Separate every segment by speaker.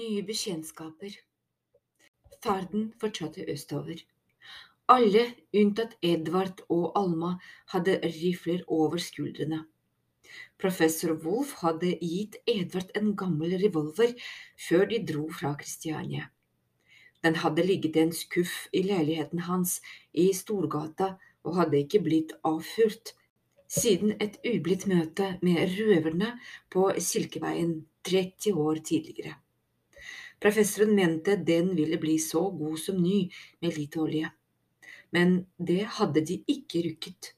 Speaker 1: Nye bekjentskaper. Ferden fortsatte østover. Alle unntatt Edvard og Alma hadde rifler over skuldrene. Professor Wolff hadde gitt Edvard en gammel revolver før de dro fra Kristiania. Den hadde ligget i en skuff i leiligheten hans i Storgata og hadde ikke blitt avfyrt siden et ublidt møte med røverne på Silkeveien 30 år tidligere. Professoren mente den ville bli så god som ny med litt olje. Men det hadde de ikke rukket.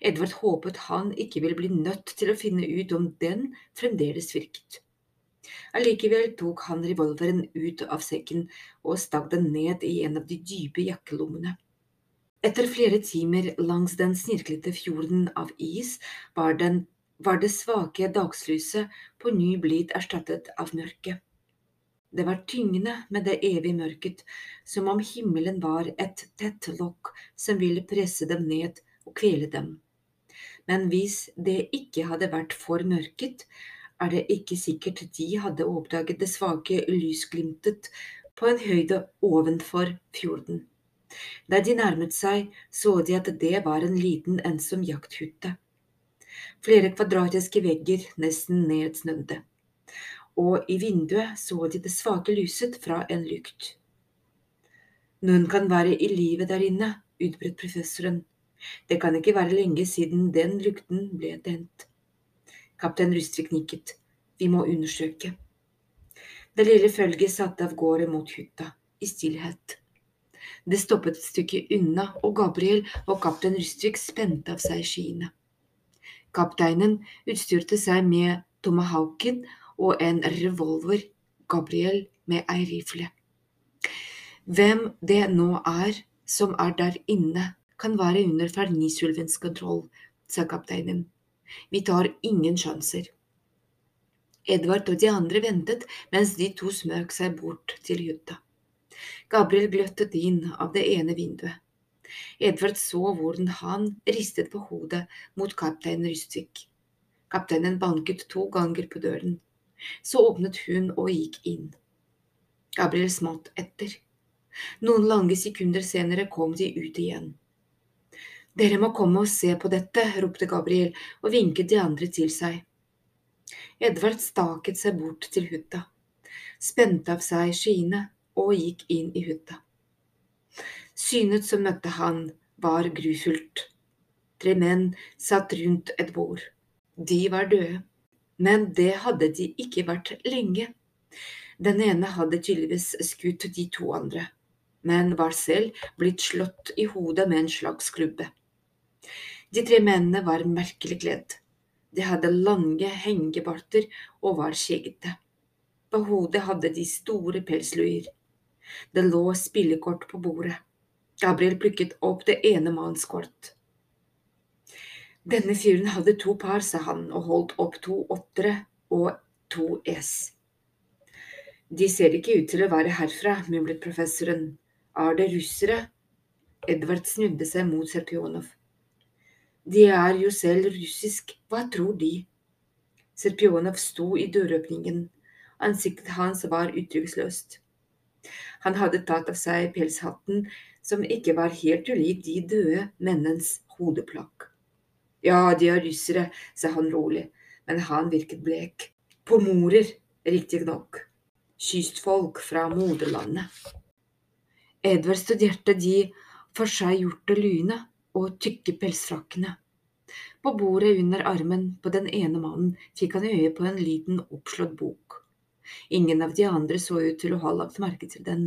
Speaker 1: Edvard håpet han ikke ville bli nødt til å finne ut om den fremdeles virket. Allikevel tok han revolveren ut av sekken og stakk den ned i en av de dype jakkelommene. Etter flere timer langs den snirklete fjorden av is var, den, var det svake dagslyset på ny blitt erstattet av mørke. Det var tyngende med det evige mørket, som om himmelen var et tett lokk som ville presse dem ned og kvele dem. Men hvis det ikke hadde vært for mørket, er det ikke sikkert de hadde oppdaget det svake lysglimtet på en høyde ovenfor fjorden. Da de nærmet seg, så de at det var en liten, ensom jakthytte. Flere kvadratiske vegger nesten nedsnødde og i vinduet så de det svake lyset fra en lykt. Noen kan være i live der inne, utbrøt professoren. Det kan ikke være lenge siden den lykten ble tent. Kaptein Rustvik nikket. Vi må undersøke. Det lille følget satte av gårde mot hytta, i stillhet. Det stoppet et stykke unna, og Gabriel og kaptein Rustvik spente av seg skiene. Kapteinen utstyrte seg med tomahawken og en revolver, Gabriel med ei rifle. Hvem det nå er som er der inne, kan være under Fernisulvens kontroll, sa kapteinen. Vi tar ingen sjanser. Edvard og de andre ventet mens de to smøk seg bort til hytta. Gabriel gløttet inn av det ene vinduet. Edvard så hvordan han ristet på hodet mot kaptein Rystvik. Kapteinen banket to ganger på døren. Så åpnet hun og gikk inn. Gabriel smatt etter. Noen lange sekunder senere kom de ut igjen. Dere må komme og se på dette, ropte Gabriel og vinket de andre til seg. Edvard staket seg bort til hutta, spente av seg skiene og gikk inn i hutta. Synet som møtte han, var grufullt. Tre menn satt rundt et bord. De var døde men det hadde de ikke vært lenge. Den ene hadde tydeligvis skutt de to andre, men var selv blitt slått i hodet med en slags klubbe. De tre mennene var merkelig kledd. De hadde lange hengebarter og var skjeggete. På hodet hadde de store pelsluer. Det lå spillekort på bordet. Gabriel plukket opp det ene mannskort. Denne fyren hadde to par, sa han og holdt opp to åttere og to S. De ser ikke ut til å være herfra, mumlet professoren. Er det russere? Edvard snudde seg mot Serpionov. De er jo selv russisk, hva tror de? Serpionov sto i døråpningen. Ansiktet hans var uttrykksløst. Han hadde tatt av seg pelshatten, som ikke var helt ulik de døde mennenes hodeplagg. Ja, de er russere, sa han rolig, men han virket blek. Pomorer, riktignok. Kystfolk fra moderlandet. Edvard studerte de forseggjorte luene og tykke pelsfrakkene. På bordet under armen på den ene mannen fikk han øye på en liten oppslått bok. Ingen av de andre så ut til å ha lagt merke til den.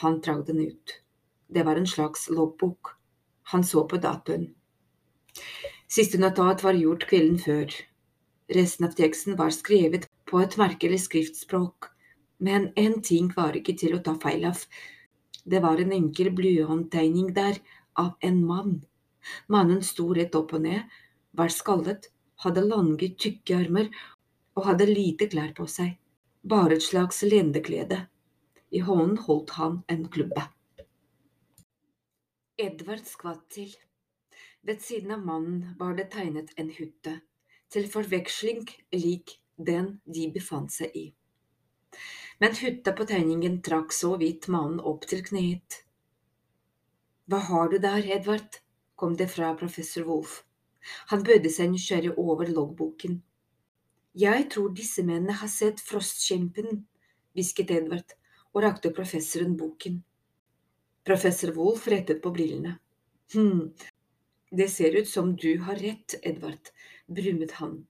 Speaker 1: Han trakk den ut. Det var en slags loggbok. Han så på datoen. Siste notat var gjort kvelden før. Resten av teksten var skrevet på et merkelig skriftspråk, men én ting var ikke til å ta feil av. Det var en enkel blyhåndtegning der av en mann. Mannen sto rett opp og ned, var skallet, hadde lange, tykke armer og hadde lite klær på seg, bare et slags lendeklede. I hånden holdt han en klubbe. Edvard skvatt til. Ved siden av mannen var det tegnet en hytte, til forveksling lik den de befant seg i. men hutta på tegningen trakk så vidt mannen opp til kneet. Hva har du der, Edvard? kom det fra professor Wolff. Han bøyde seg nysgjerrig over loggboken. Jeg tror disse mennene har sett Frostkjempen, hvisket Edvard og rakte professoren boken. Professor Wolff rettet på brillene. Hm, det ser ut som du har rett, Edvard, brummet han.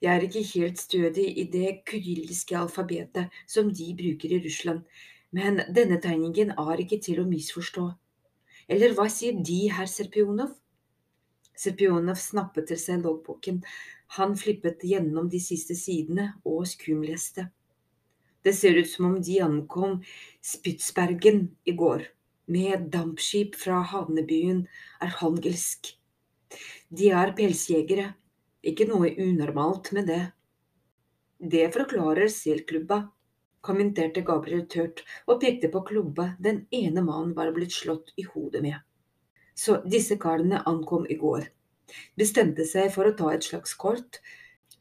Speaker 1: Jeg er ikke helt stødig i det kyrilliske alfabetet som de bruker i Russland, men denne tegningen er ikke til å misforstå. Eller hva sier De, herr Serpionov? Serpionov snappet til seg loggboken. Han flippet gjennom de siste sidene og skumleste. Det ser ut som om de ankom Spitsbergen i går, med dampskip fra havnebyen Arhangelsk. De er pelsjegere, ikke noe unormalt med det. Det forklarer selklubba, kommenterte Gabriel tørt og pekte på klubba den ene mannen var blitt slått i hodet med. Så disse karene ankom i går, bestemte seg for å ta et slags kort,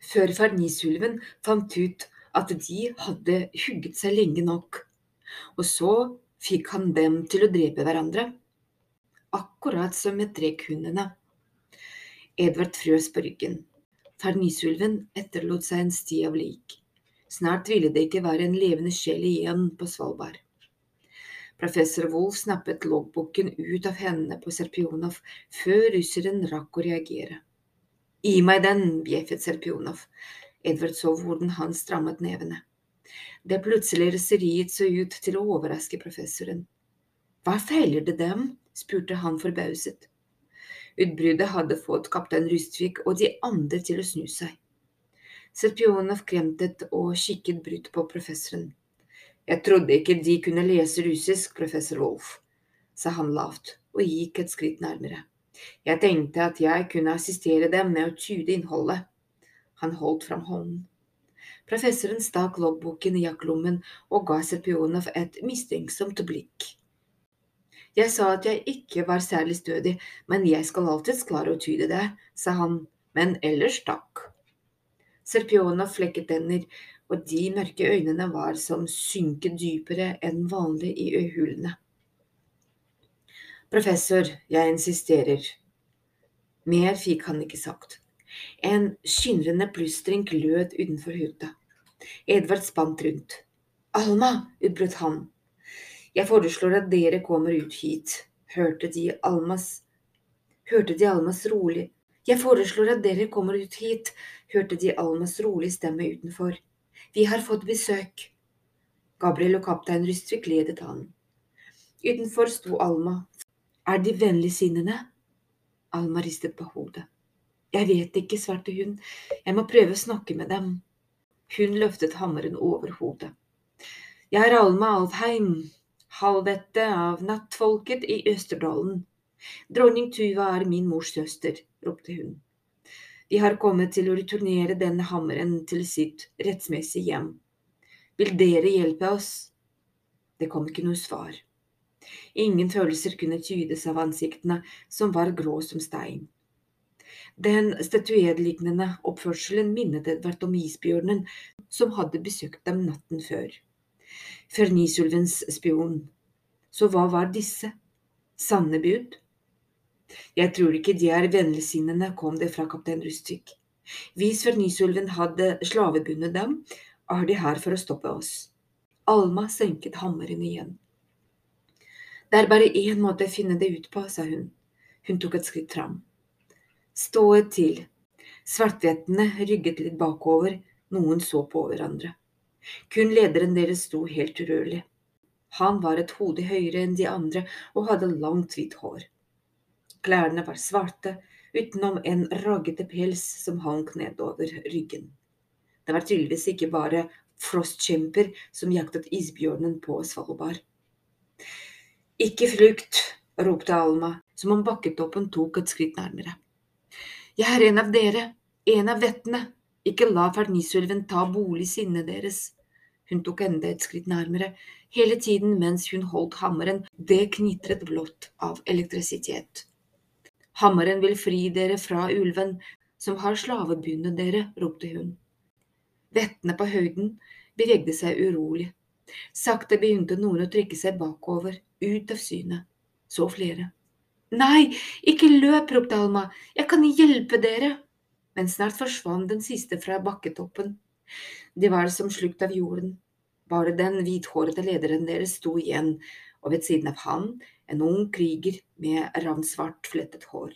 Speaker 1: før farnisulven fant ut at de hadde hugget seg lenge nok, og så fikk han dem til å drepe hverandre, akkurat som med trekkhundene. Edvard frøs på ryggen. Farnisulven etterlot seg en sti av lik. Snart ville det ikke være en levende sjel igjen på Svalbard. Professor Wolf snappet loggboken ut av hendene på Serpionov før russeren rakk å reagere. Gi meg den, bjeffet Serpionov. Edvard så hvordan han strammet nevene. Det plutselig raseriet så ut til å overraske professoren. Hva feiler det dem? spurte han forbauset. Utbruddet hadde fått kaptein Rustvik og de andre til å snu seg. Serpionov kremtet og kikket brutt på professoren. Jeg trodde ikke de kunne lese russisk, professor Wolff, sa han lavt og gikk et skritt nærmere. Jeg tenkte at jeg kunne assistere dem med å tyde innholdet. Han holdt fram hånden. Professoren stakk loggboken i jakkelommen og ga Serpionov et mistenksomt blikk. Jeg sa at jeg ikke var særlig stødig, men jeg skal alltids klare å tyde det, sa han, men ellers takk. Serpionov flekket tenner, og de mørke øynene var som synket dypere enn vanlig i øyehulene. Professor, jeg insisterer. Mer fikk han ikke sagt. En skimrende plystring lød utenfor hytta. Edvard spant rundt. Alma, utbrøt han. Jeg foreslår at dere kommer ut hit, hørte de Almas Hørte de Almas rolig Jeg foreslår at dere kommer ut hit, hørte de Almas rolig stemme utenfor. Vi har fått besøk. Gabriel og kaptein Rystvik ledet han. Utenfor sto Alma. Er de vennligsinnede? Alma ristet på hodet. Jeg vet ikke, svarte hun, jeg må prøve å snakke med dem. Hun løftet hammeren over hodet. Jeg er Alma Alvheim, halvette av nattfolket i Østerdalen. Dronning Tuva er min mors søster, ropte hun. De har kommet til å returnere denne hammeren til sitt rettsmessige hjem. Vil dere hjelpe oss? Det kom ikke noe svar. Ingen følelser kunne tydes av ansiktene, som var grå som stein. Den statuedlignende oppførselen minnet Edvard om isbjørnen som hadde besøkt dem natten før. Fernisulvens spion. Så hva var disse? Sanne bud? Jeg tror ikke de er vennligsinnede, kom det fra kaptein Rustvik. Hvis Fernisulven hadde slavebundet dem, er de her for å stoppe oss. Alma senket hammeren igjen. Det er bare én måte å finne det ut på, sa hun. Hun tok et skritt fram. Stået til. Svartvettene rygget litt bakover, noen så på hverandre. Kun lederen deres sto helt urørlig. Han var et hode høyere enn de andre og hadde langt, hvitt hår. Klærne var svarte, utenom en raggete pels som hang nedover ryggen. Det var tydeligvis ikke bare frostkjemper som jaktet isbjørnen på Svalbard. Ikke flukt, ropte Alma, som om bakketoppen tok et skritt nærmere. Jeg er en av dere, en av vettene, ikke la fernisulven ta bolig i sinnet deres. Hun tok enda et skritt nærmere, hele tiden mens hun holdt hammeren, det knitret blått av elektrisitet. Hammeren vil fri dere fra ulven som har slavebundet dere, ropte hun. Vettene på høyden bevegde seg urolig, Sakte begynte noen å trekke seg bakover, ut av synet. Så flere. Nei, ikke løp, ropte Alma, jeg kan hjelpe dere. Men snart forsvant den siste fra bakketoppen. De var som slukt av jorden. Bare den hvithårete lederen deres sto igjen, og ved siden av han en ung kriger med ravnsvart, flettet hår.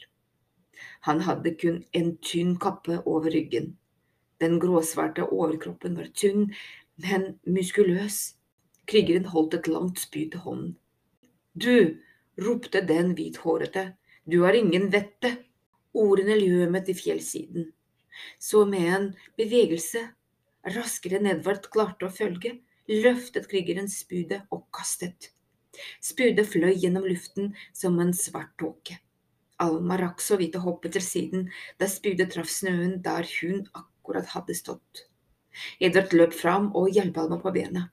Speaker 1: Han hadde kun en tynn kappe over ryggen. Den gråsvarte overkroppen var tynn, men muskuløs. Krigeren holdt et langt spyd til hånden. Du, ropte den hvithårete, du har ingen vette. Ordene ljømet i fjellsiden. Så med en bevegelse, raskere enn Edvard klarte å følge, løftet krigeren spydet og kastet. Spydet fløy gjennom luften som en svart tåke. Alma rakk så vidt å hoppe til siden da spydet traff snøen der hun akkurat hadde stått. Edvard løp fram og hjalp Alma på bena.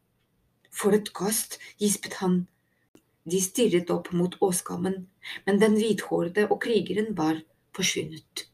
Speaker 1: For et kast, gispet han. De stirret opp mot åskammen, men den hvithårede og krigeren var forsvunnet.